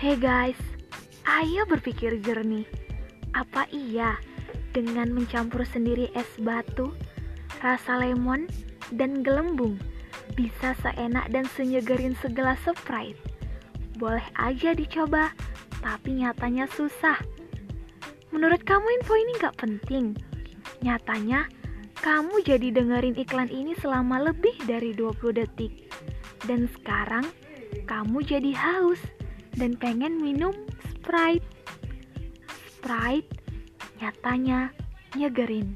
Hey guys, ayo berpikir jernih. Apa iya dengan mencampur sendiri es batu, rasa lemon, dan gelembung bisa seenak dan senyegerin segelas Sprite? Boleh aja dicoba, tapi nyatanya susah. Menurut kamu info ini gak penting? Nyatanya, kamu jadi dengerin iklan ini selama lebih dari 20 detik. Dan sekarang, kamu jadi haus dan pengen minum Sprite. Sprite nyatanya nyegerin.